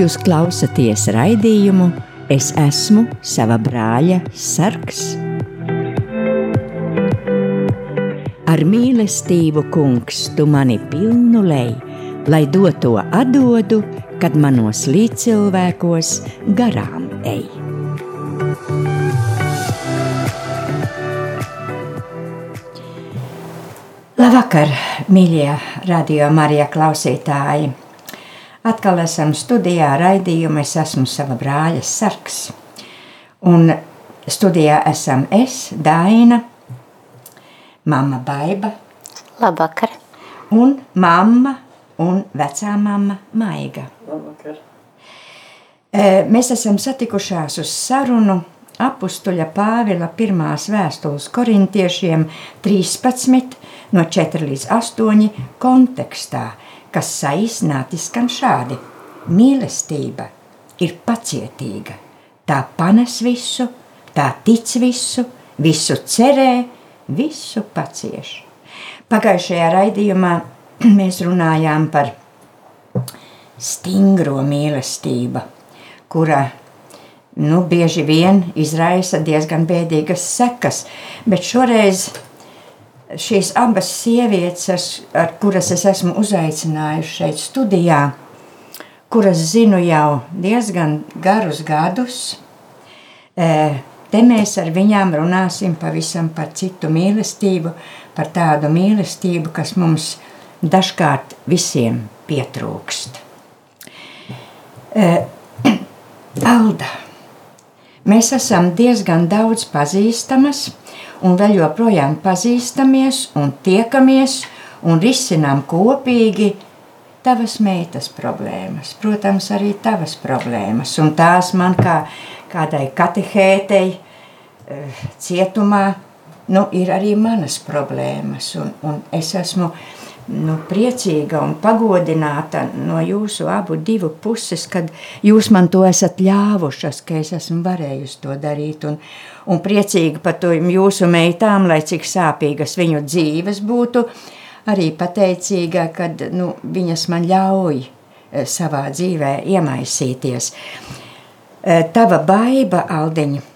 Jūs klausāties raidījumu Es esmu sava brāļa sargs. Ar mīlestību, kungs, tu mani pilnu lej, lai doto atdodu, kad manos līdzcilvēkos garām ej. Labvakar, mīļie radio Marija klausītāji! Atkal esam studijā raidījumā. Es esmu sava brāļa sargs. Un studijā esam es, Daina, mamma Baiba. Labvakar. Un mamma un vecā mamma Maiga. Labvakar. Mēs esam satikušās uz sarunu apustuļa Pāvila pirmās vēstules korintiešiem 13 no 4 līdz 8 kontekstā – kas saīsināti skan šādi: Mīlestība ir pacietīga, tā panes visu, tā tic visu, visu cerē, visu pacieš. Pagājušajā raidījumā mēs runājām par stingro mīlestību, kura nu, bieži vien izraisa diezgan bēdīgas sekas, bet šoreiz šīs abas sievietes, ar kuras es esmu uzaicinājusi šeit studijā, kuras zinu jau diezgan garus gadus, e, te mēs ar viņām runāsim pavisam par citu mīlestību, par tādu mīlestību, kas mums dažkārt visiem pietrūkst. E, Alda, mēs esam diezgan daudz pazīstamas, un vēl joprojām pazīstamies un tiekamies un risinām kopīgi tavas meitas problēmas, protams, arī tavas problēmas. Un tās man kā kādai katehētei eh, cietumā nu, ir arī manas problēmas. Un, un es esmu nu, priecīga un pagodināta no jūsu abu divu puses, kad jūs man to esat ļāvušas, ka es esmu varējusi to darīt. Un, un priecīga par to jūsu meitām, lai cik sāpīgas viņu dzīves būtu, arī pateicīga, kad nu, viņas man ļauj eh, savā dzīvē iemaisīties. Eh, tava baiba, Aldiņa,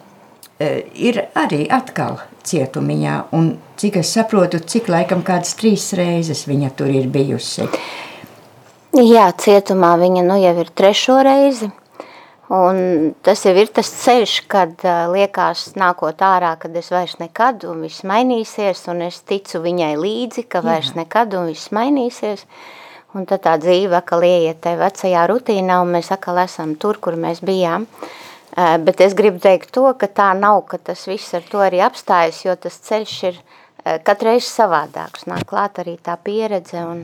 eh, ir arī atkal cietumiņā, un cik es saprotu, cik laikam kādas trīs reizes viņa tur ir bijusi. Jā, cietumā viņa nu jau ir trešo reizi. Un tas jau ir tas ceļš, kad uh, liekas, nākot ārā, kad es vairs nekad un viss mainīsies, un es ticu viņai līdzi, ka vairs Jā. nekad un viss mainīsies. Un tad tā dzīve atkal ieiet tajā vecajā rutīnā, un mēs atkal esam tur, kur mēs bijām. Uh, bet es gribu teikt to, ka tā nav, ka tas viss ar to arī apstājas, jo tas ceļš ir eh, katreiz savādāks. Nāk klāt arī tā pieredze un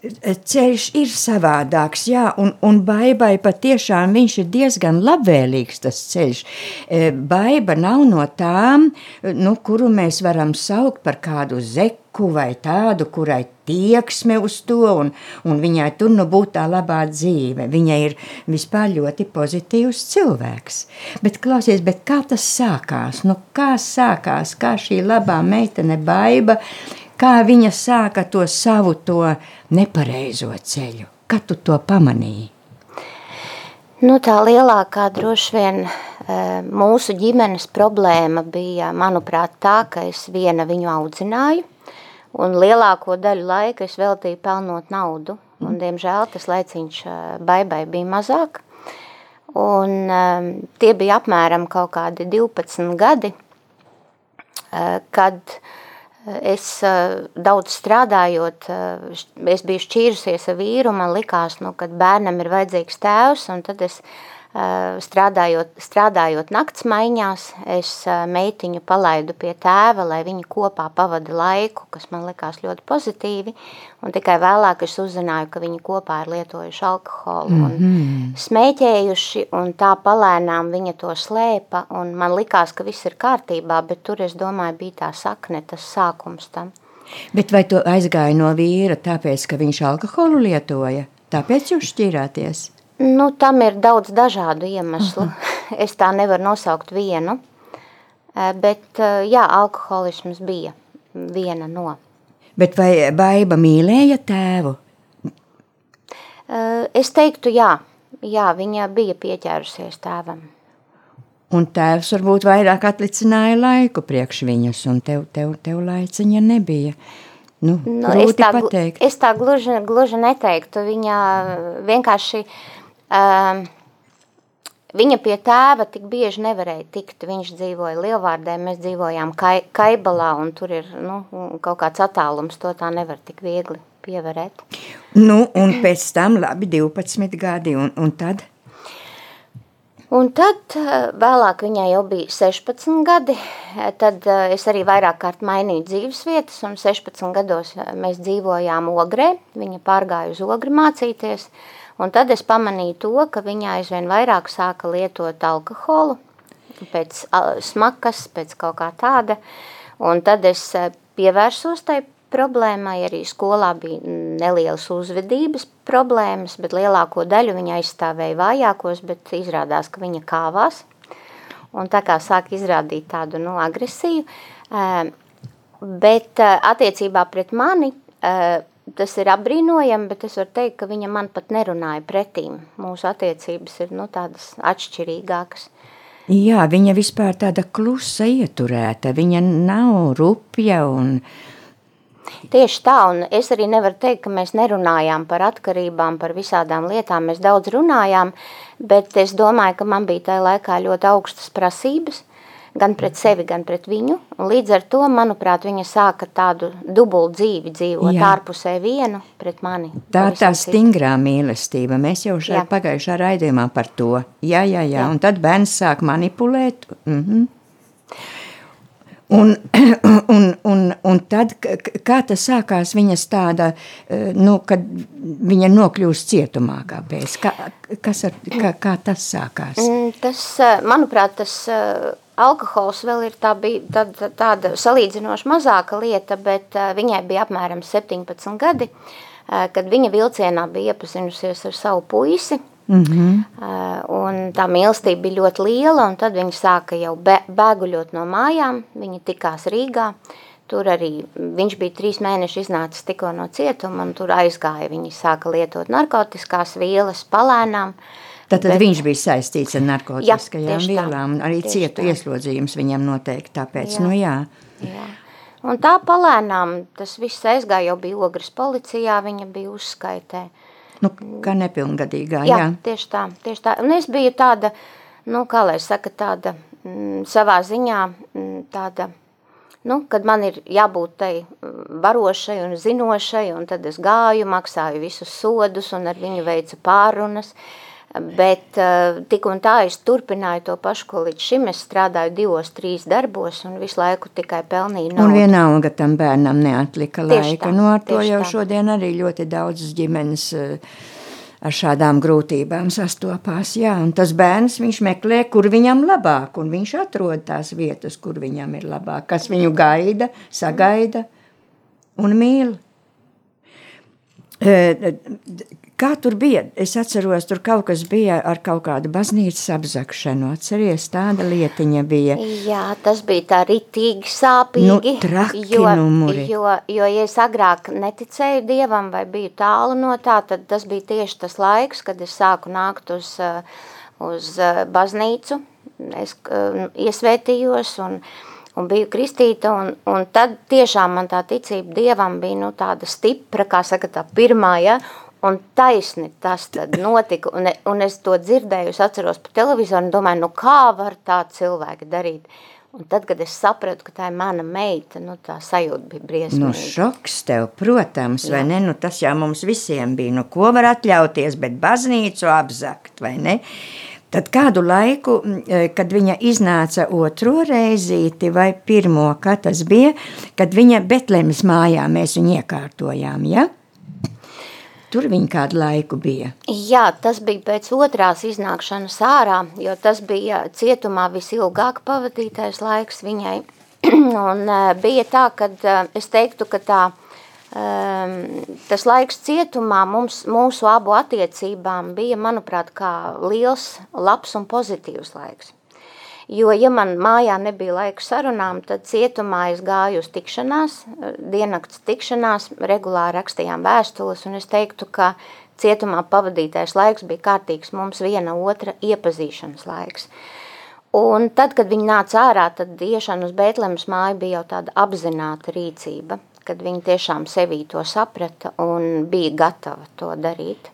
ceļš ir savādāks, jā, un, un baibai patiešām viņš ir diezgan labvēlīgs tas ceļš. E, baiba nav no tām, nu, kuru mēs varam saukt par kādu zeku vai tādu, kurai tieksme uz to, un, un viņai tur nu būtu tā labā dzīve. Viņa ir vispār ļoti pozitīvs cilvēks. Bet klausies, bet kā tas sākās? Nu, kā sākās, kā šī labā meitene baiba, kā viņa sāka to savu to nepareizo ceļu? Kad tu to pamanīji? Nu, tā lielākā droši vien e, mūsu ģimenes problēma bija, manuprāt, tā, ka es viena viņu audzināju, un lielāko daļu laika es veltīju pelnot naudu, un, diemžēl, tas laiciņš e, baibai bija mazāk, un e, tie bija apmēram kaut kādi 12 gadi, kad Es daudz strādājot, es biju šķīrusies ar vīru, man likās, nu, kad bērnam ir vajadzīgs tēvs, un tad es Eh, strādājot, strādājot nakts maiņās, es eh, meitiņu palaidu pie tēva, lai viņi kopā pavada laiku, kas man likās ļoti pozitīvi, un tikai vēlāk es uzzināju, ka viņi kopā ir lietojuši alkoholu mm -hmm. un mhm. smēķējuši, un tā palēnām viņa to slēpa, un man likās, ka viss ir kārtībā, bet tur, es domāju, bija tā sakne, tas sākums tam. Bet vai tu aizgāji no vīra tāpēc, ka viņš alkoholu lietoja? Tāpēc jūs šķirāties? Nu, tam ir daudz dažādu iemeslu. Aha. Es tā nevaru nosaukt vienu. bet jā, alkoholisms bija viena no. Bet vai baiba mīlēja tēvu? Es teiktu, jā, jā viņa bija pieķērusies tēvam. Un tēvs varbūt vairāk atlicināja laiku priekš viņas, un tev, tev, tev laiciņa nebija. Nu, nu, es, tā, pateikt. es tā gluži, gluži neteiktu. Viņa vienkārši, um, viņa pie tēva tik bieži nevarēja tikt. Viņš dzīvoja Lielvārdē, mēs dzīvojām kai, Kaibalā, un tur ir nu, kaut kāds attālums, to tā nevar tik viegli pievarēt. Nu, un pēc tam labi 12 gadi, un, un tad? Un tad eh, vēlāk viņai jau bija 16 gadi, eh, tad eh, es arī vairāk kārt mainīju dzīves vietas, un 16 gados mēs dzīvojām Ogrē, viņa pārgāja uz Ogri mācīties, un tad es pamanīju to, ka viņa aizvien vairāk sāka lietot alkoholu, pēc smakas, pēc kaut kā tāda, un tad es pievērsos tai problēmai. Arī skolā bija nelielas uzvedības problēmas, bet lielāko daļu viņa aizstāvēja vājākos, bet izrādās, ka viņa kāvās. Un tā kā sāk izrādīt tādu nu, agresiju. Bet attiecībā pret mani tas ir apbrīnojami, bet es varu teikt, ka viņa man pat nerunāja pretīm. Mūsu attiecības ir nu, tādas atšķirīgākas. Jā, viņa vispār tāda klusa ieturēta. Viņa nav rupja un Tieši tā, un es arī nevaru teikt, ka mēs nerunājām par atkarībām, par visādām lietām. Mēs daudz runājām, bet es domāju, ka man bija tajā laikā ļoti augstas prasības, gan pret sevi, gan pret viņu. Līdz ar to, manuprāt, viņa sāka tādu dubulu dzīvi dzīvot Jā. ārpusē vienu pret mani. Tā tā stingrā mīlestība. Mēs jau šajā pagājušā raidījumā par to. Jā, jā, jā. jā. Un tad bērns sāk manipulēt. Mhm. Un, un, un, un tad, kā tas sākās, viņas tāda, e, nu, kad viņa nokļūst cietumā kāpēc? Kā, kas ar, kā, kā tas sākās? Mm, tas, e, manuprāt, tas e, alkohols vēl ir tā bija tāda, tāda salīdzinoši mazāka lieta, bet viņai bija apmēram 17 gadi, kad viņa vilcienā bija iepazinusies ar savu puisi, Mm -hmm. Un tā mīlestība bija ļoti liela, un tad viņi sāka jau bēguļot no mājām. Viņi tikās Rīgā. Tur arī viņš bija trīs mēneši iznācis tikko no cietuma, un tur aizgāja. Viņi sāka lietot narkotiskās vielas palēnām. Tātad bet... viņš bija saistīts ar narkotiskajām jā, vielām, un arī cietu ieslodzījums viņam noteikti tāpēc, jā. nu jā. jā. Un tā palēnām tas viss aizgāja, jau bija ogres policijā, viņa bija uzskaitē. Nu, kā nepilngadīgā, jā. Jā, tieši tā, tieši tā. Un es biju tāda, nu, kā lai saka, tāda mm, savā ziņā mm, tāda, nu, kad man ir jābūt tai mm, varošai un zinošai, un tad es gāju, maksāju visus sodus un ar viņu veicu pārunas, uh, Bet uh, tik un tā es turpināju to pašu, ko līdz šim es strādāju divos, trīs darbos un visu laiku tikai pelnīju naudu. Un vienalga tam bērnam neatlika tieši laika. Tā, nu, ar to jau tā. šodien arī ļoti daudzas ģimenes uh, ar šādām grūtībām sastopās. Jā, un tas bērns, viņš meklē, kur viņam labāk, un viņš atrod tās vietas, kur viņam ir labāk, kas viņu gaida, sagaida un mīl. Kā tur bija? Es atceros, tur kaut kas bija ar kaut kādu baznīcas apzakšanu. Atceries, tāda lietiņa bija. Jā, tas bija tā ritīgi sāpīgi. Nu, traki jo, numuri. Jo, jo, ja es agrāk neticēju Dievam vai biju tālu no tā, tad tas bija tieši tas laiks, kad es sāku nākt uz, uz baznīcu. Es uh, iesvētījos un, un biju kristīta, un, un tad tiešām man tā ticība Dievam bija nu, tāda stipra, kā saka tā pirmā, ja, Un taisni tas notika, un, un es to dzirdēju, es atceros pa televizoru un domāju, nu kā var tā cilvēki darīt? Un tad, kad es sapratu, ka tā ir mana meita, nu tā sajūta bija briesmīga. Nu šoks tev, protams, Jā. vai ne? Nu tas jau mums visiem bija, nu ko var atļauties, bet baznīcu apzakt, vai ne? Tad kādu laiku, e, kad viņa iznāca otro reizīti vai pirmo, kā tas bija, kad viņa Betlemes mājā mēs viņu iekārtojām, ja? Tur viņa kādu laiku bija. Jā, tas bija pēc otrās iznākšanas ārā, jo tas bija cietumā visilgāk pavadītais laiks viņai. Un uh, bija tā, ka uh, es teiktu, ka tā, um, tas laiks cietumā mums, mūsu abu attiecībām bija, manuprāt, kā liels, labs un pozitīvs laiks. Jo, ja man mājā nebija laika sarunām, tad cietumā es gāju uz tikšanās, diennakts tikšanās, regulāri rakstījām vēstules, un es teiktu, ka cietumā pavadītais laiks bija kārtīgs mums viena otra iepazīšanas laiks. Un tad, kad viņi nāca ārā, tad iešana uz Bētlemes māju bija jau tāda apzināta rīcība, kad viņi tiešām sevī to saprata un bija gatava to darīt.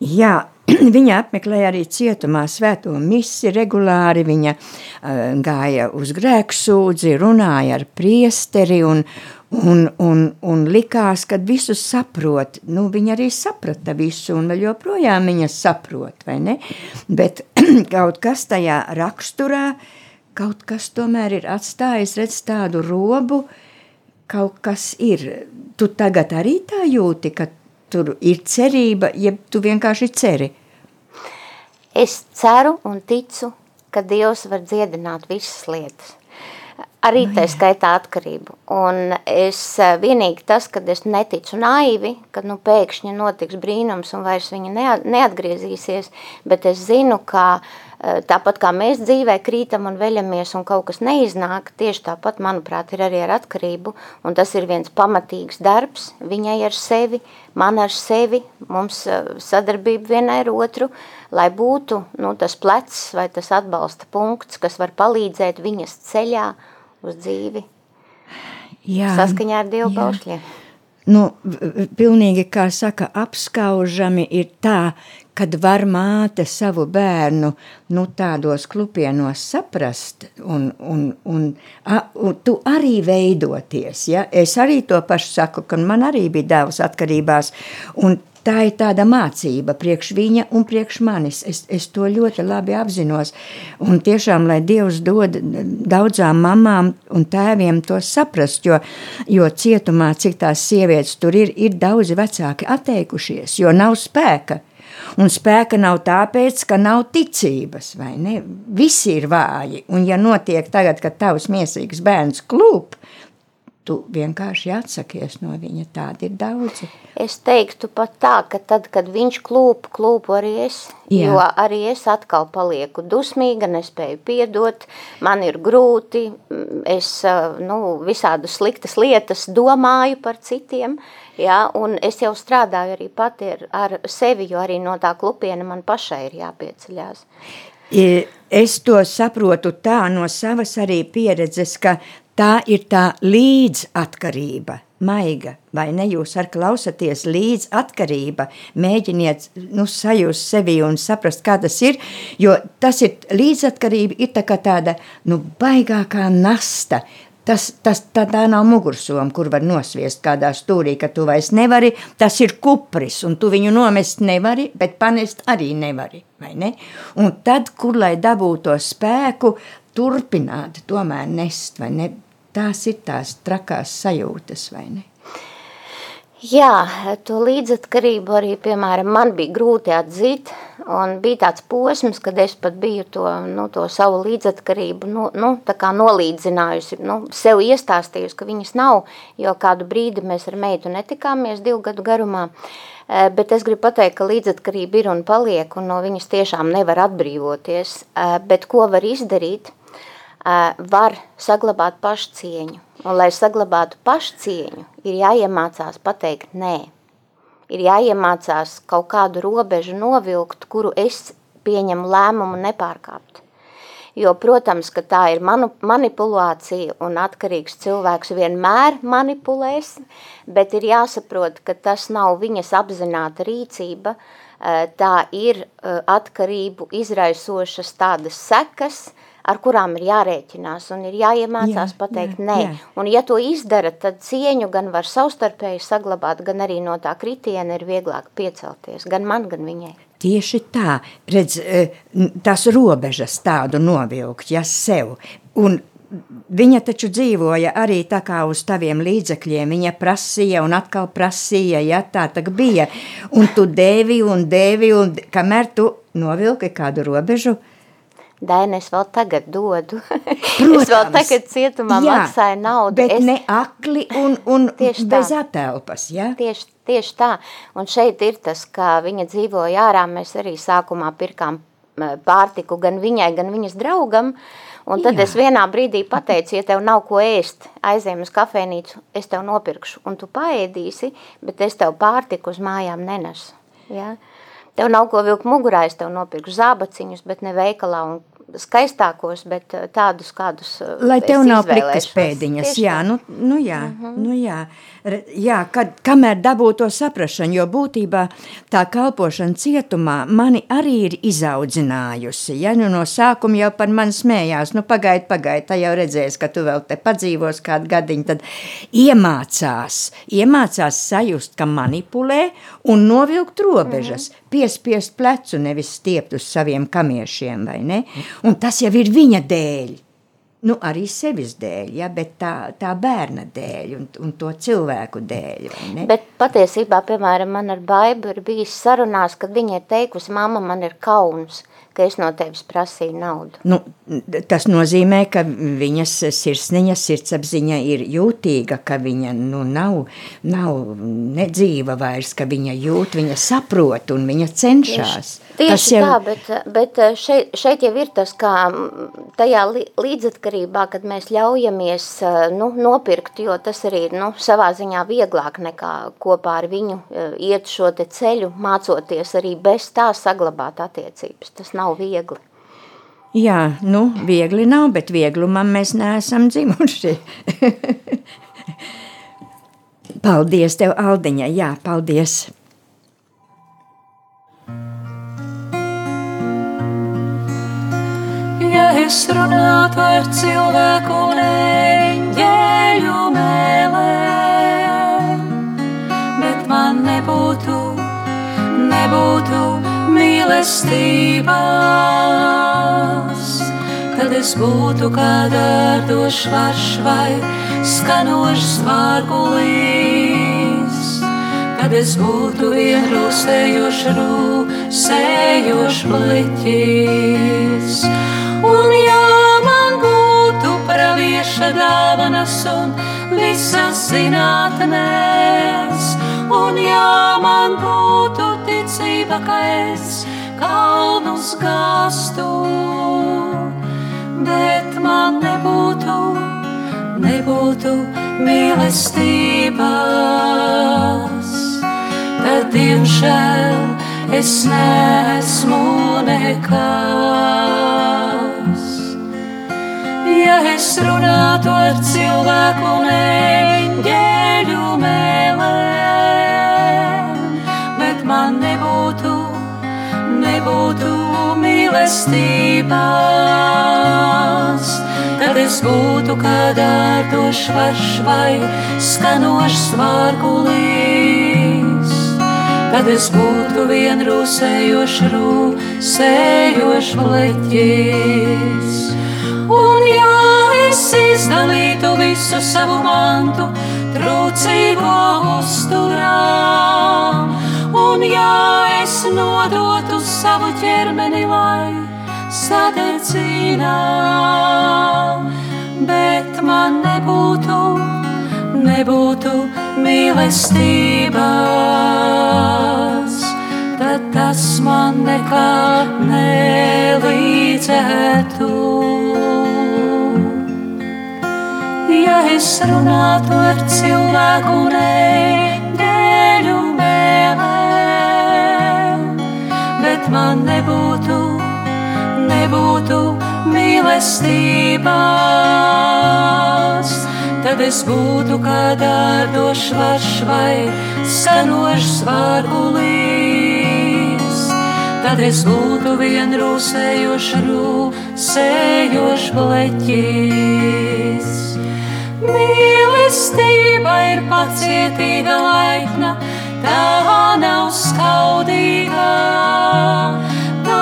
Jā, viņa apmeklēja arī cietumā svēto misi regulāri, viņa uh, gāja uz grēksūdzi, runāja ar priesteri un, un, un, un likās, ka visu saprot. Nu, viņa arī saprata visu un vēl joprojām viņa saprot, vai ne? Bet kaut kas tajā raksturā, kaut kas tomēr ir atstājis, redz tādu robu, kaut kas ir. Tu tagad arī tā jūti, ka tur ir cerība, ja tu vienkārši ceri? Es ceru un ticu, ka Dievs var dziedināt visas lietas. Arī tā skaitā atkarību. Un es eh, vienīgi tas, kad es neticu naivi, kad nu pēkšņi notiks brīnums un vairs viņa neatgriezīsies, bet es zinu, ka Eh, tāpat kā mēs dzīvē krītam un veļamies un kaut kas neiznāk, tieši tāpat, manuprāt, ir arī ar atkarību. Un tas ir viens pamatīgs darbs viņai ar sevi, man ar sevi, mums eh, sadarbība vienai ar otru, lai būtu nu, tas plecs vai tas atbalsta punkts, kas var palīdzēt viņas ceļā uz dzīvi. Jā, saskaņā ar Dievu baušļiem. Nu, pilnīgi, kā saka, apskaužami ir tā, kad var māte savu bērnu nu, tādos klupienos saprast un, un, un, a, un tu arī veidoties. Ja? Es arī to pašu saku, ka man arī bija dēls atkarībās un tā ir tāda mācība priekš viņa un priekš manis. Es, es to ļoti labi apzinos. Un tiešām, lai Dievs dod daudzām mamām un tēviem to saprast, jo, jo cietumā, cik tās sievietes tur ir, ir daudzi vecāki atteikušies, jo nav spēka. Un spēka nav tāpēc, ka nav ticības, vai ne? Visi ir vāji, un ja notiek tagad, kad tavs miesīgs bērns klūp, tu vienkārši atsakies no viņa. Tādi ir daudzi. Es teiktu pat tā, ka tad, kad viņš klūp, klūpu arī es, Jā. jo arī es atkal palieku dusmīga, nespēju piedot, man ir grūti, es nu, visādas sliktas lietas domāju par citiem, ja, un es jau strādāju arī pati ar, ar sevi, jo arī no tā klupiena man pašai ir jāpieceļās. Es to saprotu tā no savas arī pieredzes, ka tā ir tā līdzatkarība, maiga, vai ne? Jūs ar klausaties līdzatkarība, mēģiniet nu, sajust sevi un saprast, kā tas ir, jo tas ir līdzatkarība ir tā tāda, nu, baigākā nasta, Tas, tas, tā, tā nav mugursoma, kur var nosviest kādā stūrī, ka tu vairs nevari. Tas ir kupris, un tu viņu nomest nevari, bet panest arī nevari. Ne? Un tad, kur lai dabūtu to spēku, turpināt, tomēr nest, vai ne? Tās ir tās trakās sajūtas, vai ne? Jā, to līdzatkarību arī, piemēram, man bija grūti atzīt, un bija tāds posms, kad es pat biju to, nu, to savu līdzatkarību, nu, nu tā kā nolīdzinājusi, nu, sev iestāstījusi, ka viņas nav, jo kādu brīdi mēs ar meitu netikāmies divu gadu garumā, eh, bet es gribu pateikt, ka līdzatkarība ir un paliek, un no viņas tiešām nevar atbrīvoties, eh, bet ko var izdarīt – var saglabāt pašcieņu. Un, lai saglabātu pašcieņu, ir jāiemācās pateikt nē. Ir jāiemācās kaut kādu robežu novilkt, kuru es pieņemu lēmumu nepārkāpt. Jo, protams, ka tā ir manu, manipulācija un atkarīgs cilvēks vienmēr manipulēs, bet ir jāsaprot, ka tas nav viņas apzināta rīcība, tā ir atkarību izraisošas tādas sekas, ar kurām ir jārēķinās un ir jāiemācās jā, pateikt jā, nē. Jā. Un ja to izdara, tad cieņu gan var savstarpēji saglabāt, gan arī no tā kritiena ir vieglāk piecelties, gan man, gan viņai. Tieši tā, redz, e, tās robežas tādu novilkt, ja sev, un viņa taču dzīvoja arī tā kā uz taviem līdzekļiem, viņa prasīja un atkal prasīja, ja tā tā bija, un tu devi un devi, un kamēr tu novilki kādu robežu, Daina, es vēl tagad dodu. Protams, es vēl tagad cietumā jā, maksāju naudu. Bet es... ne akli un, un bez tā. atelpas, ja? Tieši, tieši tā. Un šeit ir tas, ka viņa dzīvoja ārā, mēs arī sākumā pirkām pārtiku gan viņai, gan viņas draugam, un tad Jā. es vienā brīdī pateicu, ja tev nav ko ēst, aizējam uz kafēnīcu, es tev nopirkšu, un tu paēdīsi, bet es tev pārtiku uz mājām nenesu. Ja? Tev nav ko vilkt mugurā, es tev nopirkšu zābaciņus, bet ne veikalā, un skaistākos, bet eh, tādus, kādus eh, Lai tev nav pliktas pēdiņas, jā, nu, nu jā, uh mhm. -huh. nu jā. Jā, kad, kamēr dabū to saprašanu, jo būtībā tā kalpošana cietumā mani arī ir izaudzinājusi. Ja? Nu, no sākuma jau par mani smējās, nu pagaid, pagaid, tā jau redzēs, ka tu vēl te padzīvos kādu gadiņu, tad iemācās, iemācās sajust, ka manipulē un novilkt robežas, mm -hmm. Piespiest plecu, nevis stiept uz saviem kamiešiem, vai ne? Un tas jau ir viņa dēļ. Nu, arī sevis dēļ, ja, bet tā, tā bērna dēļ un, un to cilvēku dēļ. Bet patiesībā, piemēram, man ar Baibu ir bijis sarunās, kad viņa ir teikusi, mamma, man ir kauns ka es no tevis prasīju naudu. Nu, tas nozīmē, ka viņas sirsniņa, sirdsapziņa ir jūtīga, ka viņa nu, nav, nav nedzīva vairs, ka viņa jūt, viņa saprot un viņa cenšas. Tieši, tieši jau... tā, bet, bet šeit, šeit jau ir tas, kā tajā līdzatkarībā, kad mēs ļaujamies nu, nopirkt, jo tas arī ir nu, savā ziņā vieglāk nekā kopā ar viņu iet šo te ceļu, mācoties arī bez tā saglabāt attiecības. Tas nav nav viegli. Jā, nu, viegli nav, bet vieglumam mēs neesam dzimuši. paldies tev, Aldiņa, jā, paldies. Es runātu ar cilvēku un eņģeļu mēlēm, bet man nebūtu, nebūtu mīlestības, tad es būtu kā dārdošs varš vai skanošs vārgulīs, kad es būtu vienrūsējošs rūsējošs bliķis. Un ja man būtu pravieša dāvanas un visas zinātnēs, un ja man būtu ticība, ka es kalnus gāstu, bet man nebūtu, nebūtu mīlestības, tad diemžēl es nesmu nekas. Ja es runātu ar cilvēku un eņģeļu mēlēm, bet man nebūtu nebūtu mīlestības, tad es būtu kā dārdošs varš vai skanošs vārgulīs. Tad es būtu vien rūsējošs, rūsējošs leķis. Un ja es izdalītu visu savu mantu, trūcīgo uzturā, un ja es nodotu savu ķermeni, lai sadedzina, bet man nebūtu, nebūtu mīlestības, tad tas man nekā nelīdzētu. Ja es runātu ar cilvēku, neģeļu mēlēm, bet man nebūtu nebūtu mīlestības, tad es būtu kā dārdošs varš vai skanošs vārgulīs. Tad es būtu vien rūsējošs, rūsējošs bleķis. Mīlestība ir pacietīga laipna, tā nav skaudīga tā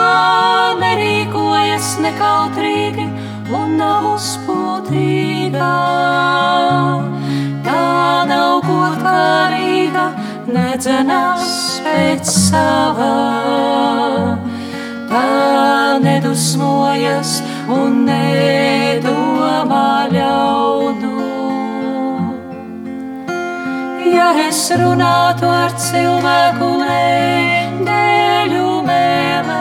nerīkojas nekautrīgi un nav uzpūtīga. Tā nav godkārīga, nedzenās pēc savā. Tā nedusmojas un nedomā ļaunu. Ja es runātu ar cilvēku, nedēļu mēlē,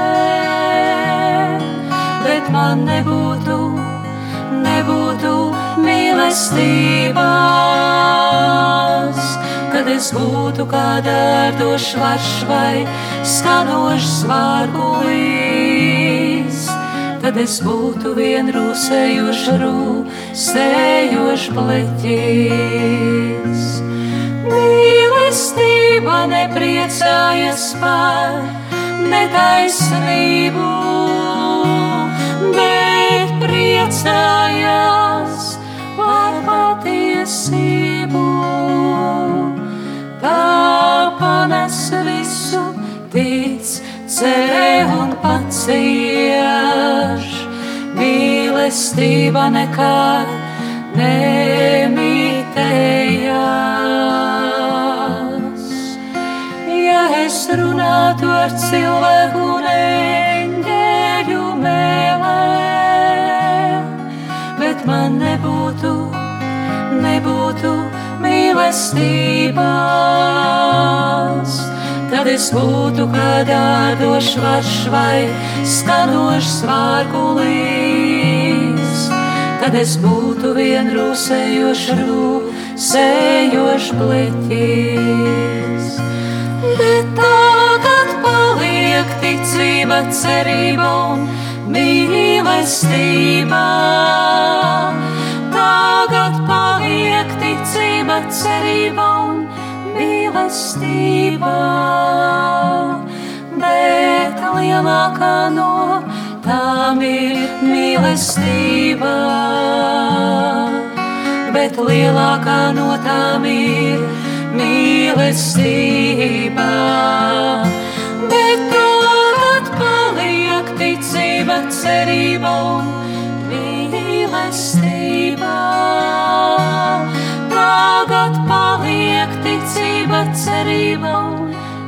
man nebūtu, nebūtu mīlestības, kad es būtu kā dārdošs varš vai skanošs vārgulīs, tad es būtu vien rūsējošs rūsējošs pleķis. Mīlestība nepriecājas par netaisnību, bet priecājas par patiesību. Tā panes visu, tic, cerē un pacieš. Mīlestība nekad nemitējas. Runātu ar cilvēku un eņģeļu mēlē, bet man nebūtu, nebūtu mīlestības, tad es būtu kā dārdošs varš vai skanošs vārgulīs, tad es būtu vien rūsējošs pleķis. Bet paliek ticība, cerība un mīlestība. Tagad paliek ticība, cerība un mīlestība. Bet lielākā no tām ir mīlestība. Bet lielākā no tām ir mīlestība. Cerība un mīlestība. Tagad paliek ticība, cerība un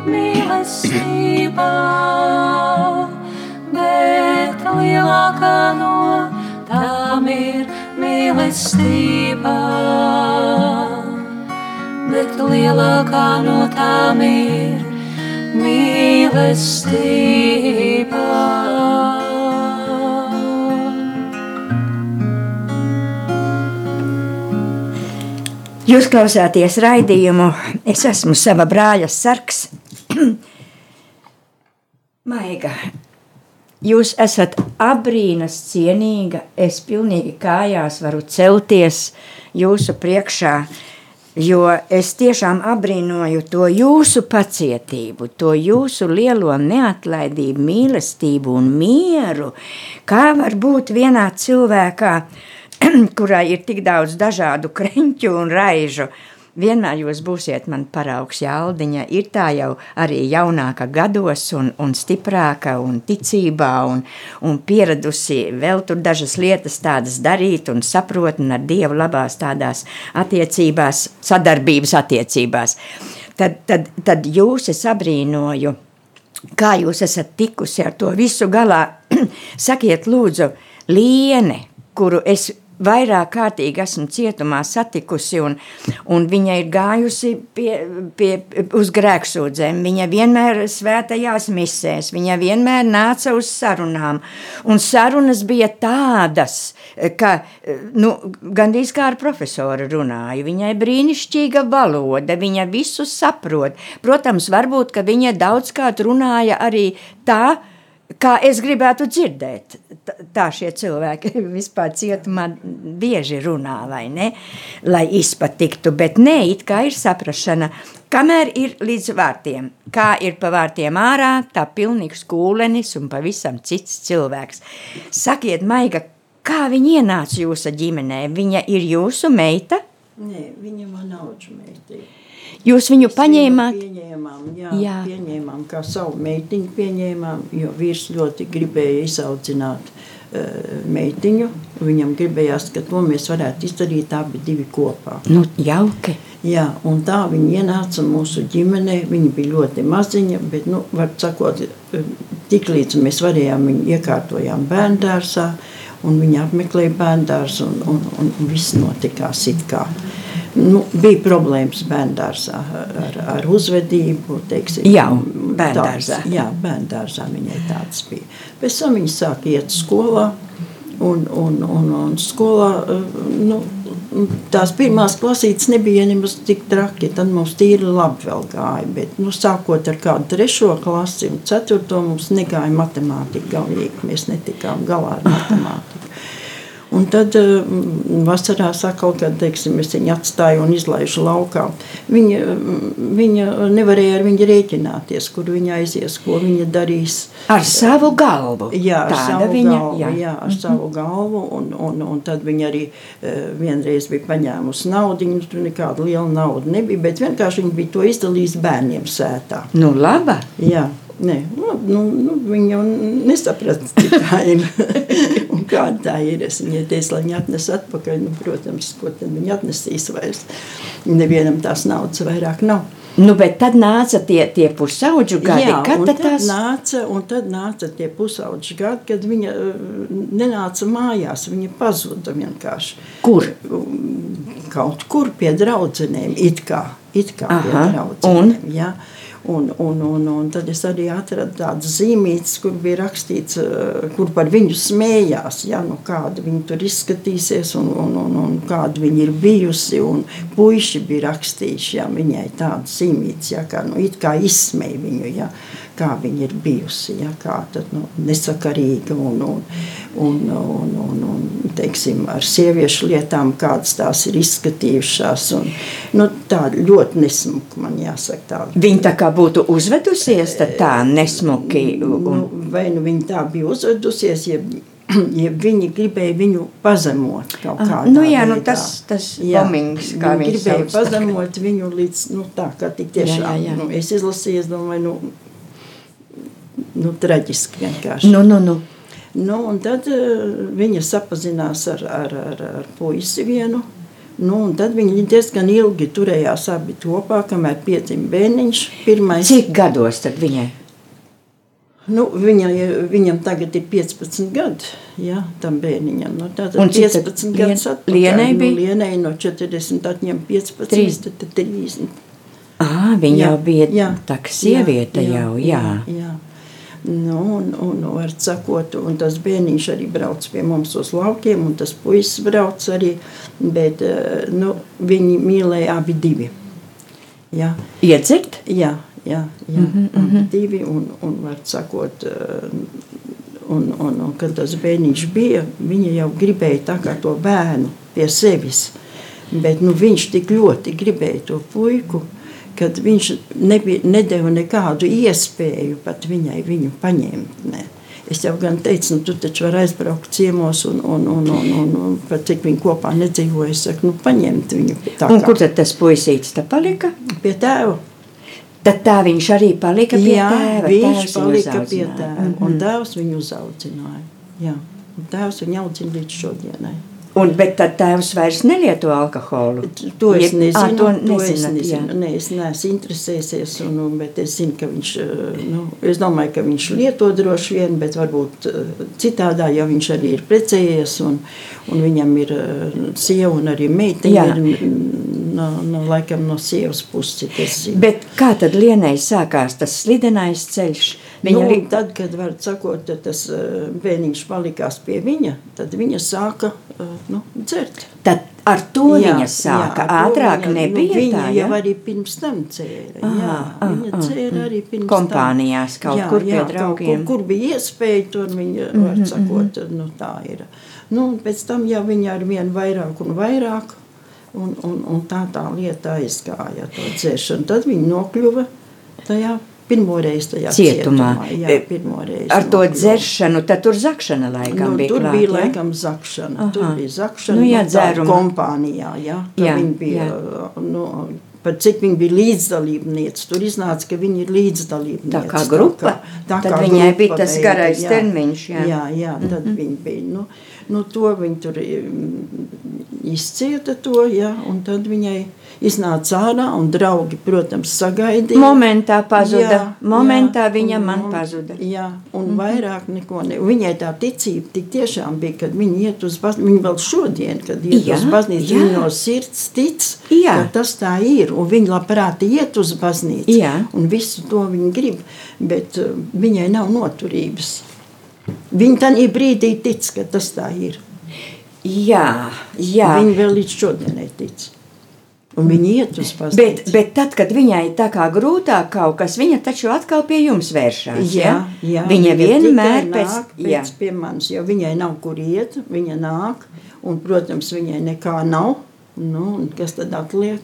mīlestība. Bet lielākā no tām ir mīlestība bet lielākā no tām ir mīlestība. Jūs klausāties raidījumu, es esmu sava brāļa sarks. Maiga, jūs esat abrīnas cienīga, es pilnīgi kājās varu celties jūsu priekšā, jo es tiešām abrīnoju to jūsu pacietību, to jūsu lielo neatlaidību, mīlestību un mieru, kā var būt vienā cilvēkā, kurā ir tik daudz dažādu kreņķu un raižu. Vienmēr jūs būsiet man paraugs jāldiņa, ir tā jau arī jaunāka gados un, un stiprāka un ticībā un, un pieradusi vēl tur dažas lietas tādas darīt un saprot un ar Dievu labās tādās attiecībās, sadarbības attiecībās. Tad, tad, tad jūs es abrīnoju, kā jūs esat tikusi ar to visu galā. Sakiet lūdzu, Liene, kuru es vairāk kārtīgi esmu cietumā satikusi, un, un viņa ir gājusi pie, pie, uz grēksūdzēm. Viņa vienmēr svētajās misēs, viņa vienmēr nāca uz sarunām, un sarunas bija tādas, ka nu, gandrīz kā ar profesoru runāju. Viņai brīnišķīga valoda, viņa visu saprot. Protams, varbūt, ka viņa daudzkārt runāja arī tā, kā es gribētu dzirdēt. Tā šie cilvēki vispār cietumā bieži runā, vai ne? Lai izpatiktu, bet nē, it kā ir saprašana. Kamēr ir līdz vārtiem, kā ir pa vārtiem ārā, tā pilnīgs kūlenis un pavisam cits cilvēks. Sakiet, Maiga, kā viņa ienāca jūsu ģimenē? Viņa ir jūsu meita? Nē, viņa man auģa meita. Jūs viņu paņēmāt? Pieņēmām, jā, Jā. pieņēmām, kā savu meitiņu pieņēmām, jo vīrs ļoti gribēja izaudzināt uh, meitiņu. Viņam gribējās, ka to mēs varētu izdarīt abi divi kopā. Nu, jauki. Jā, un tā viņa ienāca mūsu ģimenē. Viņa bija ļoti maziņa, bet, nu, var sakot, tik līdz mēs varējām viņu iekārtojām bērndārsā, un viņa apmeklēja bērndārs, un, un, un, viss notikās it kā. Nu, bija problēmas bērndārsā ar, ar uzvedību, teiksim. Jau bērndārzā. Tāds, jā, bērndārzā viņai tāds bija. Pēc tam viņa sāka iet skolā, Un, un, un, un skolā eh, nu, tās pirmās klasītes nebija nemaz tik traki. Tad mums tīri labi gāja. Bet, nu, sākot ar kādu trešo klasi un ceturto mums negāja matemātika galīgi. Mēs netikām galā ar matemātiku. Un tad uh, vasarā sakal, kad teiksim, es viņu atstāju un izlaižu laukā. Viņa, viņa nevarēja ar viņu rēķināties, kur viņa aizies, ko viņa darīs. Ar savu galvu. Jā, ar Tāda savu viņa, galvu. Jā. Jā, ar mm -hmm. savu galvu. Un, un, un tad viņa arī uh, vienreiz bija paņēmusi naudu. Tur nekāda liela nauda nebija, bet vienkārši viņa bija to izdalījusi bērniem sētā. Nu, laba. Jā. Nē, nu, nu, nu, viņa jau nesaprata, cik tā ir kāda tā ir. Es viņai teicu, lai viņa atnes atpakaļ. Nu, protams, ko tad viņa atnesīs vairs. Nevienam tās naudas vairāk nav. Nu, bet tad nāca tie, tie pusaudžu gadi. Jā, kad un tad tās... nāca, un tad nāca tie pusaudži gadi, kad viņa uh, nenāca mājās. Viņa pazuda vienkārši. Kur? Kaut kur pie draudzenēm, it kā, it kā pie Aha, draudzenēm. Jā. Un, un, un, un tad es arī atradu tādas zīmītes, kur bija rakstīts, uh, kur par viņu smējās. Ja, nu, kāda viņa tur izskatīsies un, un, un, un kāda viņa ir bijusi. Un puiši bija rakstījuši ja, viņai tādas zīmītes, ja, kā, nu, kā izsmēja viņu. Ja, kā viņa ir bijusi, ja, kā tad, nu, nesakarīga un, un, un, un, un, un teiksim, ar sieviešu lietām, kādas tās ir izskatījušās. Un, nu, tā ļoti nesmuka, man jāsaka. Tā. Viņa tā kā būtu uzvedusies, tad tā nesmuki. Un... Nu, vai nu viņa tā bija uzvedusies, ja, ja viņi gribēja viņu pazemot kādā nu, jā, nu, tas, tas bombings, kā viņi gribēja sauc. pazemot viņu līdz, nu, tā, kā tik tiešām. Jā, jā, jā. Nu, es izlasīju, es domāju, nu, nu, traģiski vienkārši. Nu, nu, nu. Nu, un tad uh, viņa sapazinās ar, ar, ar, ar puisi vienu. Nu, un tad viņi diezgan ilgi turējās abi kopā, kamēr piedzima bērniņš. Pirmais, Cik gados tad viņai? nu, viņa, viņam tagad ir 15 gadi, ja, tam bērniņam. Nu, tātad Un cik tad 15 Lien- gadus atpakaļ. Lienai bija? Nu, Lienai no 40 atņem 15, Trīs. tad, tad 30. Ah, viņa Jā, jau bija jā, tā kā sieviete jā, jau, jā. jā, jā. Nu, un, un, var sakot, un tas bērniņš arī brauc pie mums uz laukiem, un tas puisis brauc arī, bet eh, nu, viņi mīlēja abi divi. Jā, Iedzert? jā, jā, jā mm -hmm. abi divi, un, un var sakot, eh, un, un, un kad tas bērniņš bija, viņa jau gribēja tā kā to bērnu pie sevis, bet nu, viņš tik ļoti gribēja to puiku, kad viņš nebija, nedeva nekādu iespēju pat viņai viņu paņemt. Ne. Es jau gan teicu, nu, tu taču vari aizbraukt ciemos, un, un, un, un, un, un pat cik viņi kopā nedzīvoja, es saku, nu, paņemt viņu tā Un kā kur tad tas puisīts te palika? pie tēva. Tad tā viņš arī palika pie Jā, tēva. viņš palika pie tēva, un tēvs viņu uzaudzināja. Jā, un tēvs viņu audzina līdz šodienai. Un, bet tad tēvs vairs nelieto alkoholu. To es nezinu. Ā, to to es nezināt, jā. nezinu. Ne, es neesmu interesējies, un, un, es zinu, viņš, eh, nu, es domāju, ka viņš lieto droši vien, bet varbūt eh, citādā, jo viņš arī ir precējies, un, un viņam ir eh, sieva un arī mm, no, no, laikam no sievas puses. Bet kā tad Lienai sākās tas slidenais ceļš? Viņa nu, li... tad, kad var sakot, tas bērniņš palikās pie viņa, tad viņa sāka uh, nu, dzert. Tad ar to jā, viņa sāka. to Ātrāk viņa, nebija nu, viņa tā, jau ja? arī pirms tam dzēra. Aha, jā, ah, viņa dzēra arī pirms Kompānijās tam. kaut kur pie draugiem. Kur, kur bija iespēja, tur viņa, var sakot, nu tā ir. Nu, pēc tam jau viņa ar vien vairāk un vairāk, un, un, un tā tā lieta aizgāja to dzēšanu. Tad viņa nokļuva tajā pirmoreiz tajā Cietumā. cietumā. Jā, pirmoreiz Ar to dzeršanu, tad tur zakšana laikam Nu, bija tur klāt, bija ja? laikam zakšana. Aha. Tur bija zakšana. Nu, jā, dzēruma. kompānijā. Jā, Jā, viņa bija. jā. Nu, Pat cik viņa bija līdzdalībniece, tur iznāca, ka viņa ir līdzdalībniece. Tā kā grupa? Tad viņai bija tas garais jā. termiņš, jā. Jā, jā tad mm -hmm. viņa bija. Nu, nu, to viņa tur mm, izcieta, to, jā, un tad viņai iznāca ārā, un draugi, protams, sagaidīja. Momentā pazuda. Jā, Momentā jā, viņa un- man pazuda. Jā, un mm -hmm. vairāk neko ne. Viņai tā ticība tik tiešām bija, kad viņa iet uz baznīcu. Viņa vēl šodien, kad iet Jā, uz baznīcu, viņa no sirds tic, Jā. ka tas tā ir. Un viņa labprāt iet uz baznīcu. Jā. Un visu to viņa grib, bet uh, viņai nav noturības. Viņi tādā brīdī tic, ka tas tā ir. Jā, jā. Viņi vēl līdz šodienai tic. Un viņi iet uz Bet, pastāvību. bet tad, kad viņai tā kā grūtāk kaut kas, viņa taču atkal pie jums vēršās. Jā, jā, viņa vienmēr tikai pēc, nāk jā. pēc pie manis, jo viņai nav kur iet, viņa nāk, un, protams, viņai nekā nav. Nu, kas tad atliek?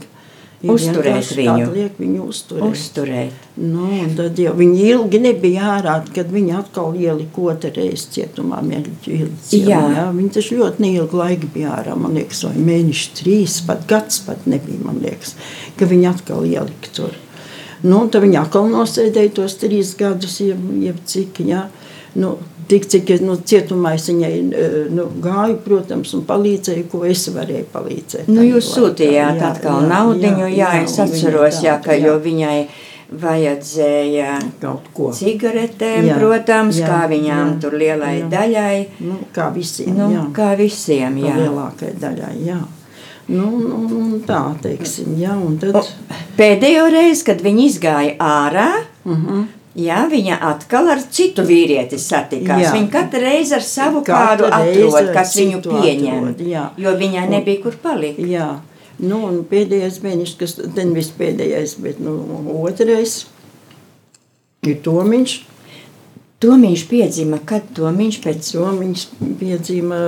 Uzturēt viņu. Atliek viņu uzturēt. uzturēt. Nu, tad jau viņi ilgi nebija ārā, kad viņi atkal ielika otru reizi cietumā. Mērķi, Jā. jā. Viņi taču ļoti neilgu laiku bija ārā, man liekas, vai mēneši trīs, pat gads pat nebija, man liekas, ka viņi atkal ielika tur. Nu, tad viņi atkal nosēdēja tos trīs gadus, jeb, jeb cik, jā. Nu, tik cik nu, cietumā es viņai eh, nu, gāju, protams, un palīdzēju, ko es varēju palīdzēt. Nu, jūs sūtījāt Jā, atkal jā, naudiņu, jā, jā, es atceros, jā, ka, jā. jo viņai vajadzēja Kaut ko. cigaretēm, Jā, protams, jā, kā viņām jā, tur lielai jā. daļai, Nu, kā visiem, nu, jā. kā visiem, jā. lielākai daļai, jā. Nu, nu, nu, tā teiksim, jā, un tad... O, Pēdējo reizi, kad viņi izgāja ārā, Uh -huh. Jā, viņa atkal ar citu vīrieti satikās. Jā. Viņa katru reizi ar savu Katru kādu atrod, kas viņu pieņem. atrod. Jo viņai nebija kur palikt. Jā, nu, un pēdējais mēnesis, kas ten viss pēdējais, bet nu, otrais ir Tomiņš. Tomiņš piedzima, kad Tomiņš pēc Tomiņš piedzima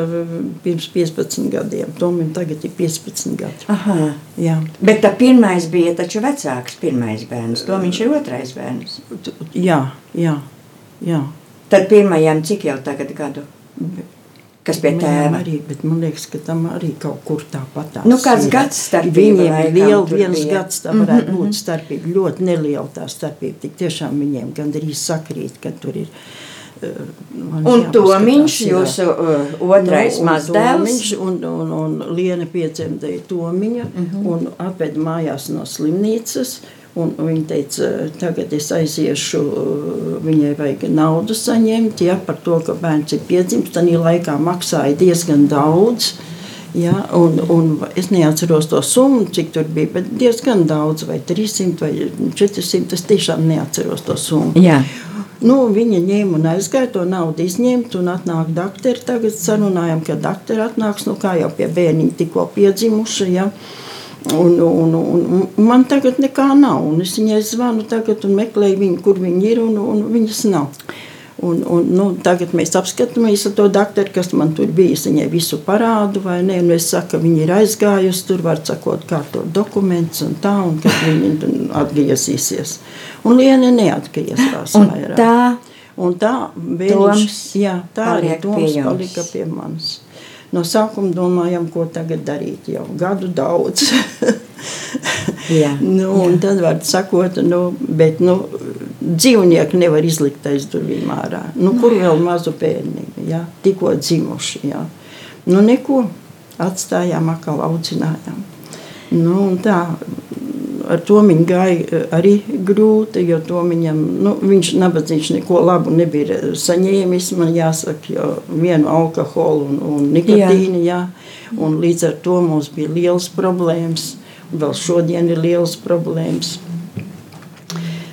pirms 15 gadiem. Tomim tagad ir 15 gadi. Aha. Jā, Bet tā pirmais bija taču vecāks, pirmais bērns. Tomiņš ir otrais bērns. Tu- jā, jā, jā. Tad pirmajam cik jau tagad gadu? Kas pie tēva? Arī, bet man liekas, ka tam arī kaut kur tāpat Nu, kāds gads starpība Viņiem ir liela, viens bija. gads, tā varētu būt starpība. Ļoti neliela tā starpība. Tik tiešām viņiem gandrīz sakrīt, ka tur ir. uh, man Un Tomiņš, jūsu uh, otrais Nu, un mazdēls. Tomiņš Un, un, un Liena piedzemdēja Tomiņa uh Mhm. -huh. un atveda mājās no slimnīcas. Un viņa teica, tagad es aiziešu, uh, viņai vajag naudu saņemt, ja, par to, ka bērns ir piedzimis. Tad laikā maksāja diezgan daudz. Ja, un, un es neatceros to summu, cik tur bija, bet diezgan daudz, vai 300 vai 400. Es tiešām neatceros to summu. Jā. Nu, viņa ņēma un aizgāja to naudu, izņemt, un atnāk doktori. Tagad sarunājam, ka doktori atnāks, nu kā jau pie bērniņa tikko piedzimuši. Ja? Un, un, un, un man tagad nekā nav. Un es viņai zvanu tagad un meklēju viņu, kur viņi ir, un, un viņas nav. Un, un, nu, tagad mēs apskatāmies ar to doktoru, kas man tur bija. Es viņai visu parādu, vai ne? Un es saku, viņa ir aizgājusi tur, var sakot, kārtot dokumentus un tā, un kad viņa atgriezīsies. Un Liena neatgriezās vairāk. tā Un tā Toms jā, tā arī Toms palika pie manis. No sākuma domājam, ko tagad darīt. Jau gadu daudz. Jā, nu, un tad var sakot, nu, bet nu, dzīvnieku nevar izlikt aiz durvīm ārā. Nu, kur vēl mazu bērniņu, ja? tikko dzimuši. Ja? Nu, neko atstājām, atkal audzinājām. Nu, tā, ar to viņa gāja eh, arī grūti, jo viņam, nu, viņš nabadzīgs neko labu nebija saņēmis, man jāsaka, jo vienu alkoholu un, un nikotīnu, jā. jā, un līdz ar to mums bija liels problēmas, vēl šodien ir liels problēmas.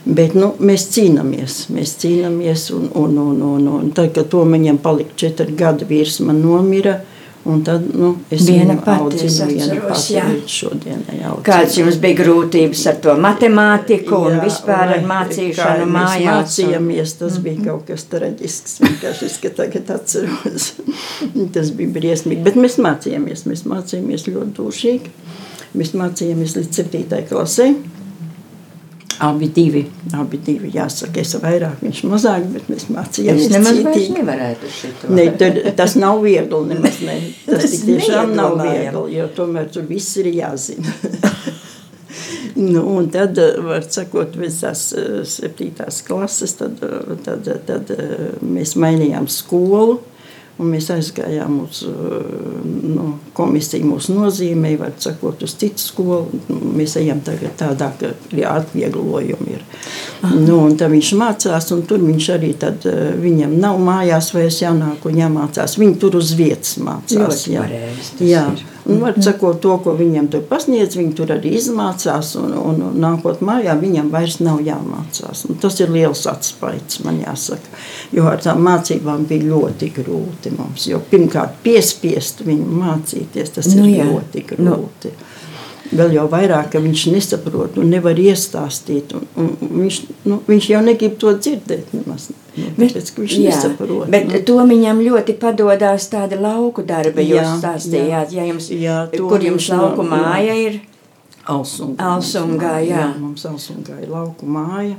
Bet nu, mēs cīnāmies, mēs cīnāmies, un, un, un, un, un tad, kad to viņam palika četri gadi, vīrs man nomira, un tad, nu, es Viena pati, audzinu. Kāds jums bija grūtības ar to matemātiku un Jā, vispār ar mācīšanu mājās? Mācījāmies, tas bija kaut kas traģisks. Vienkārši es ka tagad atceros. tas bija briesmīgi. Bet mēs mācījāmies. Mēs mācījāmies ļoti dušīgi. Mēs mācījāmies līdz 7. klasē. Abi divi, abi divi, jāsaka, es vairāk, viņš mazāk, bet mēs mācījāmies Es nemaz vairs nevarētu šito. Ne, tur, tas nav viegli. Nemaz, ne. Tas, Tas tiešām nav viegli, jo tomēr tur viss ir jāzina. nu, un tad, eh, var sakot, visās eh, septītās klases, tad, eh, tad, tad eh, mēs mainījām skolu. Un mēs aizgājām uz nu, komisiju, mūsu nozīmē, var sakot, uz citu skolu. Mēs ejam tagad tādā, ka ir atvieglojumi. Ir. Nu, un tad viņš mācās, un tur viņš arī tad, eh, viņam nav mājās vairs jānāk un jāmācās. Viņi tur uz vietas mācās. Ļoti jā. pareizi tas Jā. ir. Un, var sakot, to, ko viņiem tur pasniedz, viņi tur arī izmācās, un, un, un nākot mājā, viņam vairs nav jāmācās. Un tas ir liels atspaids, man jāsaka, jo ar tām mācībām bija ļoti grūti mums, jo pirmkārt piespiest viņu mācīties, tas Nu ir jā. ļoti grūti. Vēl jau vairāk, ka viņš nesaprot un nevar iestāstīt. Un, un, un viņš, nu, viņš jau negrib to dzirdēt. Nemaz, nu, tāpēc, ka viņš jā, nesaprot. bet nu. to viņam ļoti padodas tādi lauku darbi. Jūs Jā, stāstījāt, jā. ja jums, Jā, kur jums lauku jā. māja ir. Alsungā. Alsungā, jā. jā. Mums Alsungā ir lauku māja.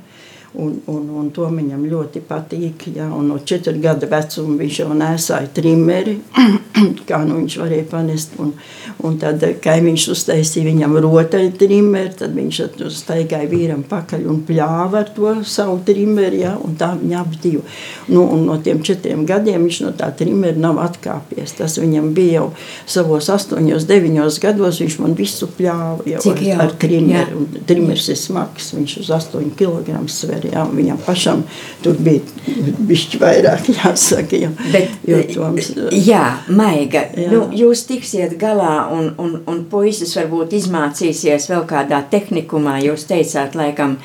Un, un, un to viņam ļoti patīk. Jā, un no četru gadu vecuma viņš jau nesāja trimeri, kā nu viņš varēja panest. Un, un tad kaimiņš uztaisīja viņam rotaļu trimeri, tad viņš staigāja vīram pakaļ un pļāva ar to savu trimeri, jā, un tā viņa abi divi. Nu, un no tiem četriem gadiem viņš no tā trimeri nav atkāpies. Tas viņam bija jau savos astoņos, deviņos gados, viņš man visu pļāva jau Cik ar, ar trimeri. jā. Un Trimers ir smags, viņš uz 8 kg sver. Jā, un viņam pašam tur bija bišķi vairāk jāsaka. Jā, Bet, jo Toms, jā, maiga. Jā. Nu, jūs tiksiet galā, un, un, un puisis varbūt izmācīsies vēl kādā tehnikumā. Jūs teicāt, laikam,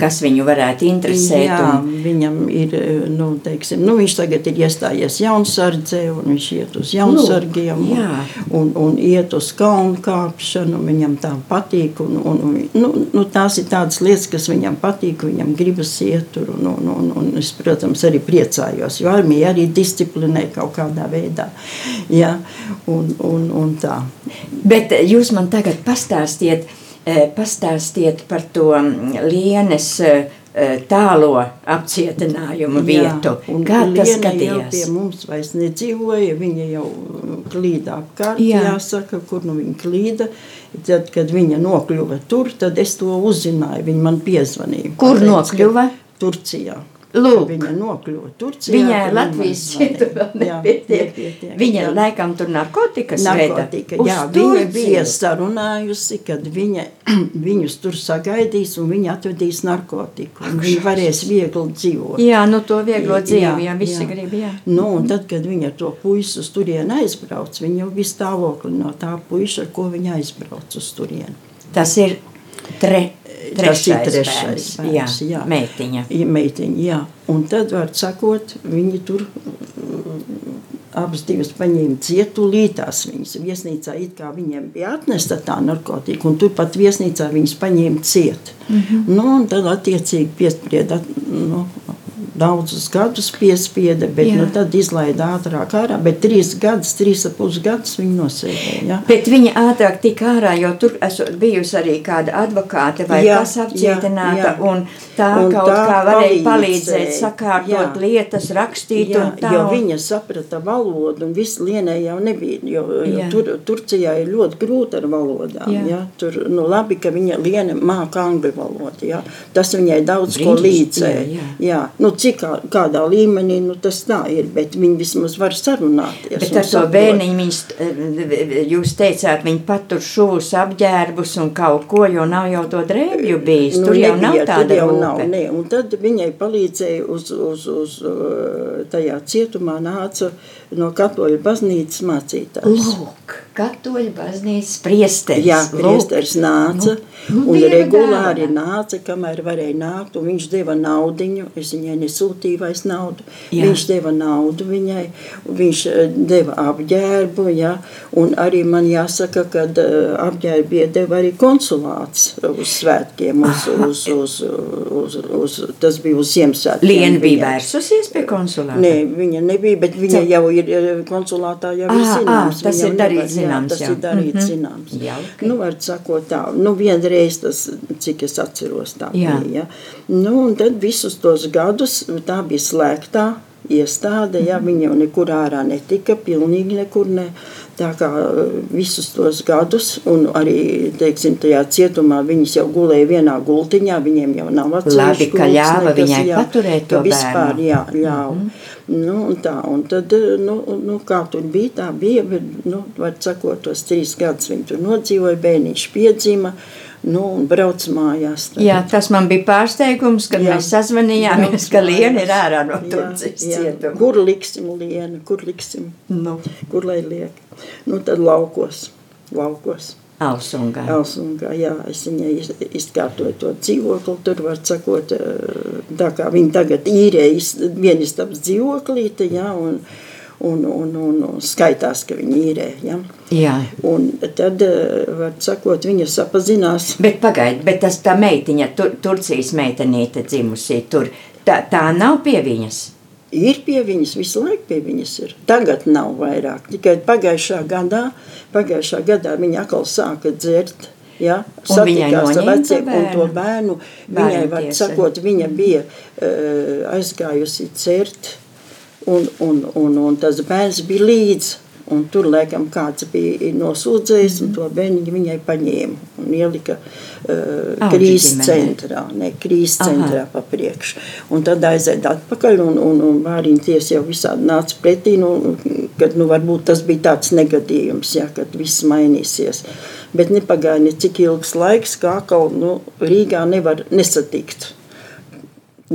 kas viņu varētu interesēt. Jā, un, viņam ir, nu, teiksim, nu, viņš tagad ir iestājies jaunsardzē, un viņš iet uz jaunsargiem, jā. un, un, un iet uz kalnu kāpšanu, viņam tā patīk, un, un, un nu, nu, tās ir tādas lietas, kas viņam patīk, viņam gribas iet tur, un, un, un, un es, protams, arī priecājos, jo armija arī disciplinē kaut kādā veidā, jā, un, un, un tā. Bet jūs man tagad pastāstiet, eh, pastāstiet par to mm, lienes eh, eh, tālo apcietinājumu vietu. Jā, Kā tas jau pie skatījās? mums vairs nedzīvoja, viņa jau klīda apkārt, Jā. jāsaka, kur nu viņa klīda. Tad, kad viņa nokļuva tur, tad es to uzzināju, viņa man piezvanīja. Kur nokļuva? Turcijā. Lūk. Viņa nokļuva Turcijā. Viņai Latvijas viņa cieta vēl nepietiek. nepietiek, Viņa jā. laikam tur narkotikas Narkotika, veda. jā, viņa bija sarunājusi, kad viņa, viņus tur sagaidīs un viņa atvedīs narkotiku. un Viņi varēs viegli dzīvot. Jā, nu to vieglo dzīvi, jā, Jā, visi jā. grib, jā. Nu, un tad, kad viņa to puisi uz turieni aizbrauc, viņa jau bija stāvokli no tā puiša, ar ko viņa aizbrauc uz turieni. Tas ir tre, Tas ir trešais, trešais bērns, jā, bērns, jā. meitiņa. Meitiņa, jā. Un tad, var sakot, viņi tur mm, abas divas paņēma cietulītās viņas viesnīcā, it kā viņiem bija atnesta tā narkotika, un turpat viesnīcā viņas paņēma ciet. Mm -hmm. nu, un tad attiecīgi piesprieda, nu, daudzus gadus piespieda, bet Jā. nu, tad izlaida ātrāk ārā, bet trīs gadus, trīs ap pus gadus viņi nosēdēja. Ja? Bet viņa ātrāk tika ārā, jo tur esot bijusi arī kāda advokāte vai Jā, kas apcietināta, jā, jā. un tā Un kaut tā kā varēja palīdzēja, palīdzēt, sakārtot jā. lietas, rakstīt Jā, un tā. jo un- viņa saprata valodu, un viss lienē jau nebija. Jo, jo tur, Turcijā ir ļoti grūti ar valodām. Jā. Jā. Tur nu, labi, ka viņa liena māca angļu valodu. Jā. Tas viņai daudz ko Brīnišķīgi, līdzēja. jā, jā. Jā. Nu, cik kā, kādā līmenī nu, tas tā ir, bet viņi vismaz var sarunāties. Bet ar to bērniņu eh, jūs teicāt, viņi patur šūs apģērbus un kaut ko, jo nav jau to drēbju bijis. Tur jau nav Nu, nebija, tāda tur jau nav, rūpe. ne. Un tad viņai palīdzēja uz, uz, uz tajā cietumā nāca no katoļu baznīcas mācītājs. Lūk, katoļu baznīcas priesteris. Jā, priesteris nāca Nu, nu, un regulāri dāvana. nāca, kamēr varēja nākt, un viņš deva naudiņu, es viņai nesūtīju vairs naudu, Jā. viņš deva naudu viņai, viņš eh, deva apģērbu, ja, un arī man jāsaka, ka apģērbu iedeva arī konsulāts uz svētkiem, uz, uz, uz, uz, uz, uz, tas bija uz Ziemassvētkiem. Liena bija vērsusies pie konsulāta. Nē, viņa nebija, bet viņa jau ir eh, konsulātā, jau ir zināms. tas ir darīts nevar- jā, zināms, Tas jā. ir darīts Mhm. zināms. Jauki. Nu, var sakot tā, nu vienreiz tas, cik es atceros tā Jā. bija. Ja? Nu, un tad visus tos gadus tā bija slēgtā iestāde, ja viņa jau nekur ārā netika, pilnīgi nekur ne. Tā kā eh, visus tos gadus, un arī teiksim, tajā cietumā viņas jau gulēja vienā gultiņā, viņiem jau nav Labi, atsevišķi ka gultas, ļāva nekas, viņai jā, paturēt to ka vispār, bērnu. jā, ļāva. Mm -hmm. nu, un tā, un tad, nu, nu, kā tur bija, tā bija, bet, nu, var sakot, tos trīs gadus viņi tur nodzīvoja, bērniņš piedzima, nu, un brauc mājās. tagad. Jā, tas man bija pārsteigums, kad Jā. mēs sazvanījāmies, ka Liena ir ārā no Turcijas cietuma. Kur liksim lienu, kur liksim, Nu. kur lai liek? Nu, tad laukos. laukos. Alsungā. Elsungā, jā, es viņai iz- izkārtoju to dzīvokli, tur var sakot, tā kā viņi tagad īrē vienistabas dzīvoklīte, jā, un, un, un, un, un skaitās, ka viņi īrē, jā. Jā. Un tad, eh, var sakot, viņa sapazinās, Bet pagaidi, bet tas tā meitiņa, tur, Turcijas meitenīte dzimusī, tur, tā, tā nav pie viņas. ir pie viņas, visu laiku pie viņas ir. Tagad nav vairāk, tikai pagājušā gadā, pagājušā gadā viņa atkal sāka dzert, viņai satikās ar to un to bērnu? bērnu, viņai, var Bērntiesa. sakot, viņa bija uh, aizgājusi dzert, un, un, un, un tas bērns bija līdz, un tur, laikam, kāds bija nosūdzējis, un to bērniņu viņai paņēma un ielika uh, krīzes centrā, ne, krīzes centrā pa priekšu. Un tad aiziet atpakaļ, un, un, un Mārīņa tiesa jau visādi nāca pretī, nu, kad, nu, varbūt tas bija tāds negadījums, jā, kad viss mainīsies. Bet nepagāja ne cik ilgs laiks, kā atkal, nu, Rīgā nevar nesatikt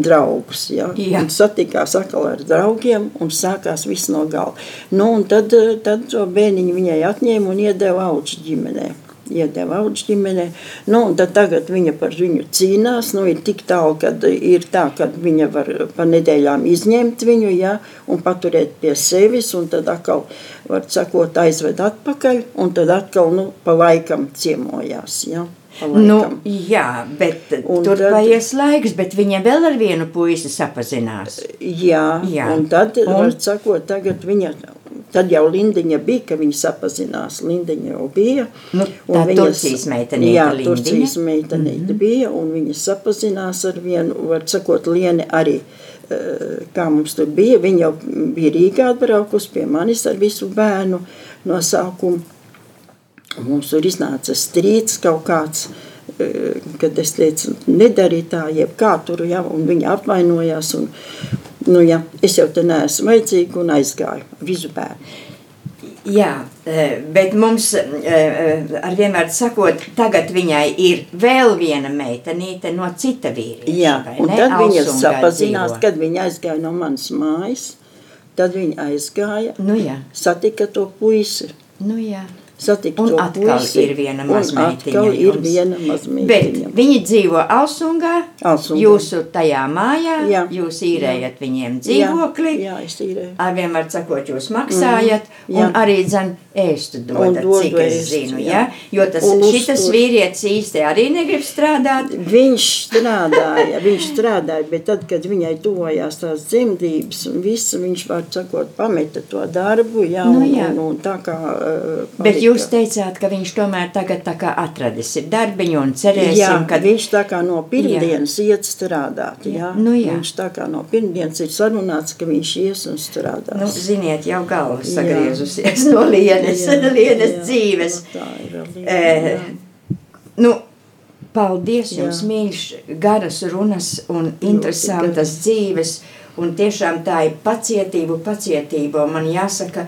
draugus. Ja? Jā. Un satikās atkal ar draugiem un sākās viss no gala. Nu, tad, eh, tad to bērniņu viņai atņēma un iedeva auģu ģimenē. Iedeva auģu ģimenē. Nu, tagad viņa par viņu cīnās. Nu, ir tik tālu, ka ir tā, ka viņa var pa nedēļām izņemt viņu ja, un paturēt pie sevis. Un tad atkal, var sakot, aizved atpakaļ un tad atkal nu, pa laikam ciemojās. Ja, pa Nu, laikam. jā, bet Un tur tad- paies laiks, bet viņa vēl ar vienu puisi sapazinās. Jā, Jā. un tad, Un? var sakot, tagad viņa, tad jau Lindiņa bija, ka viņa sapazinās, Lindiņa jau bija. Nu, un tā Turcijas meitenīte Jā, Lindiņa. Turcijas meitenīte mm -hmm. bija, un viņa sapazinās ar vienu, var sakot, Lieni arī, eh, kā mums tur bija, viņa jau bija Rīgā atbraukus pie manis ar visu bērnu no sākuma. Mums tur iznāca strīds kaut kāds, eh, kad es teicu, nedari tā, jeb kā tur, ja, un viņa apvainojās. Un, nu, ja, es jau te neesmu vajadzīga un aizgāju visu bērnu. Jā, eh, bet mums, eh, ar vienvārdu sakot, tagad viņai ir vēl viena meitenīte no cita vīrieša. Jā, un tad viņa sapazinās, dzīvo. kad viņa aizgāja no manas mājas. Tad viņa aizgāja, Nu jā, satika to puisi. nu jā. Satika Un atkal puisi, ir viena mazmeitiņa ir viena Bet mazmeitiņa. viņi dzīvo Alsungā, Alsungā. jūsu tajā mājā, Jā. jūs īrējat viņiem Jā, dzīvokli. Jā, es īrēju. Ar vienmēr sakot, jūs maksājat, mm, jā. un arī dzen, ēstu dodat, dodu cik es ēst, zinu. jā. Ja? Jo tas Un šitas uztur. vīrietis īsti arī negrib strādāt. Viņš strādāja, viņš strādāja, bet tad, kad viņai tuvojās tās dzemdības, un viss, viņš var sakot, pameta to darbu, jā, Nu, jā. un, un tā kā uh, Bet jūs teicāt, ka viņš tomēr tagad tā kā atradis ir darbiņu un cerēsim, Jā, ka kad viņš tā kā no pirmdienas iet strādāt. Jā. Nu, jā. Viņš tā kā no pirmdienas ir sarunāts, ka viņš ies un strādās. Nu, ziniet, jau galva Jā. sagriezusies no lienes, Jā, lienes jā, dzīves. nu, Tā ir lieta, Eh, jā. Nu, paldies jums, Jā. mīļš, garas runas un interesantas dzīves. Un tiešām tā ir pacietība, pacietība. Man jāsaka,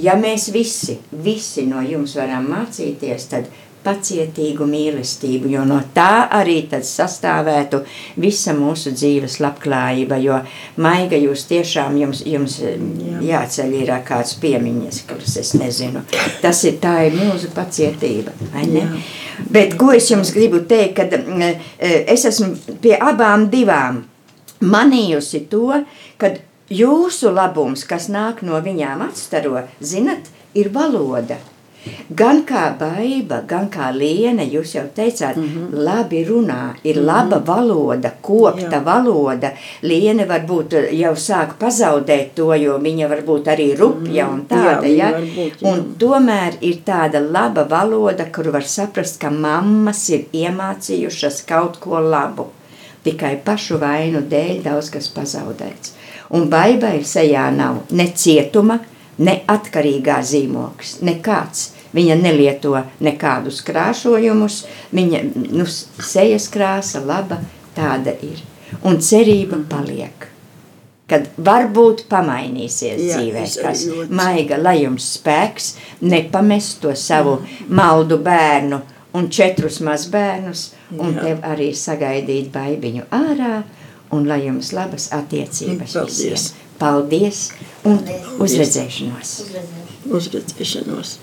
ja mēs visi, visi no jums varam mācīties, tad pacietīgu mīlestību, jo no tā arī tad sastāvētu visa mūsu dzīves labklājība, jo maiga jūs tiešām jums, jums Jā. jāceļ ir kāds piemiņas, kuras es nezinu. Tas ir tā ir mūsu pacietība, vai ne? Jā. Bet ko es jums gribu teikt, kad mm, eh, es esmu pie abām divām manījusi to, ka jūsu labums, kas nāk no viņām atstaro, zinat, ir valoda. Gan kā baiva, gan kā liene, jūs jau teicāt, mm -hmm. labi runā, ir mm -hmm. laba valoda, kopta Jā. valoda. Liene varbūt jau sāk pazaudēt to, jo viņa varbūt arī rupja un tāda, viņa ja? var būt, jā. Un tomēr ir tāda laba valoda, kur var saprast, ka mammas ir iemācījušas kaut ko labu. Tikai pašu vainu dēļ daudz kas pazaudēts. Un baibai sejā nav ne cietuma, ne atkarīgā zīmoks, nekāds. Viņa nelieto nekādus krāšojumus, viņa nu, sejas krāsa laba, tāda ir. Un cerība paliek. Kad varbūt pamainīsies Jā, dzīvē, kas maiga, lai jums spēks, nepamest to savu maldu bērnu un četrus mazbērnus, un Jā. tev arī sagaidīt baibiņu ārā, un lai jums labas attiecības Paldies. visiem. Paldies un uzredzēšanos! Uzredzēšanos. Uzredzēšanos.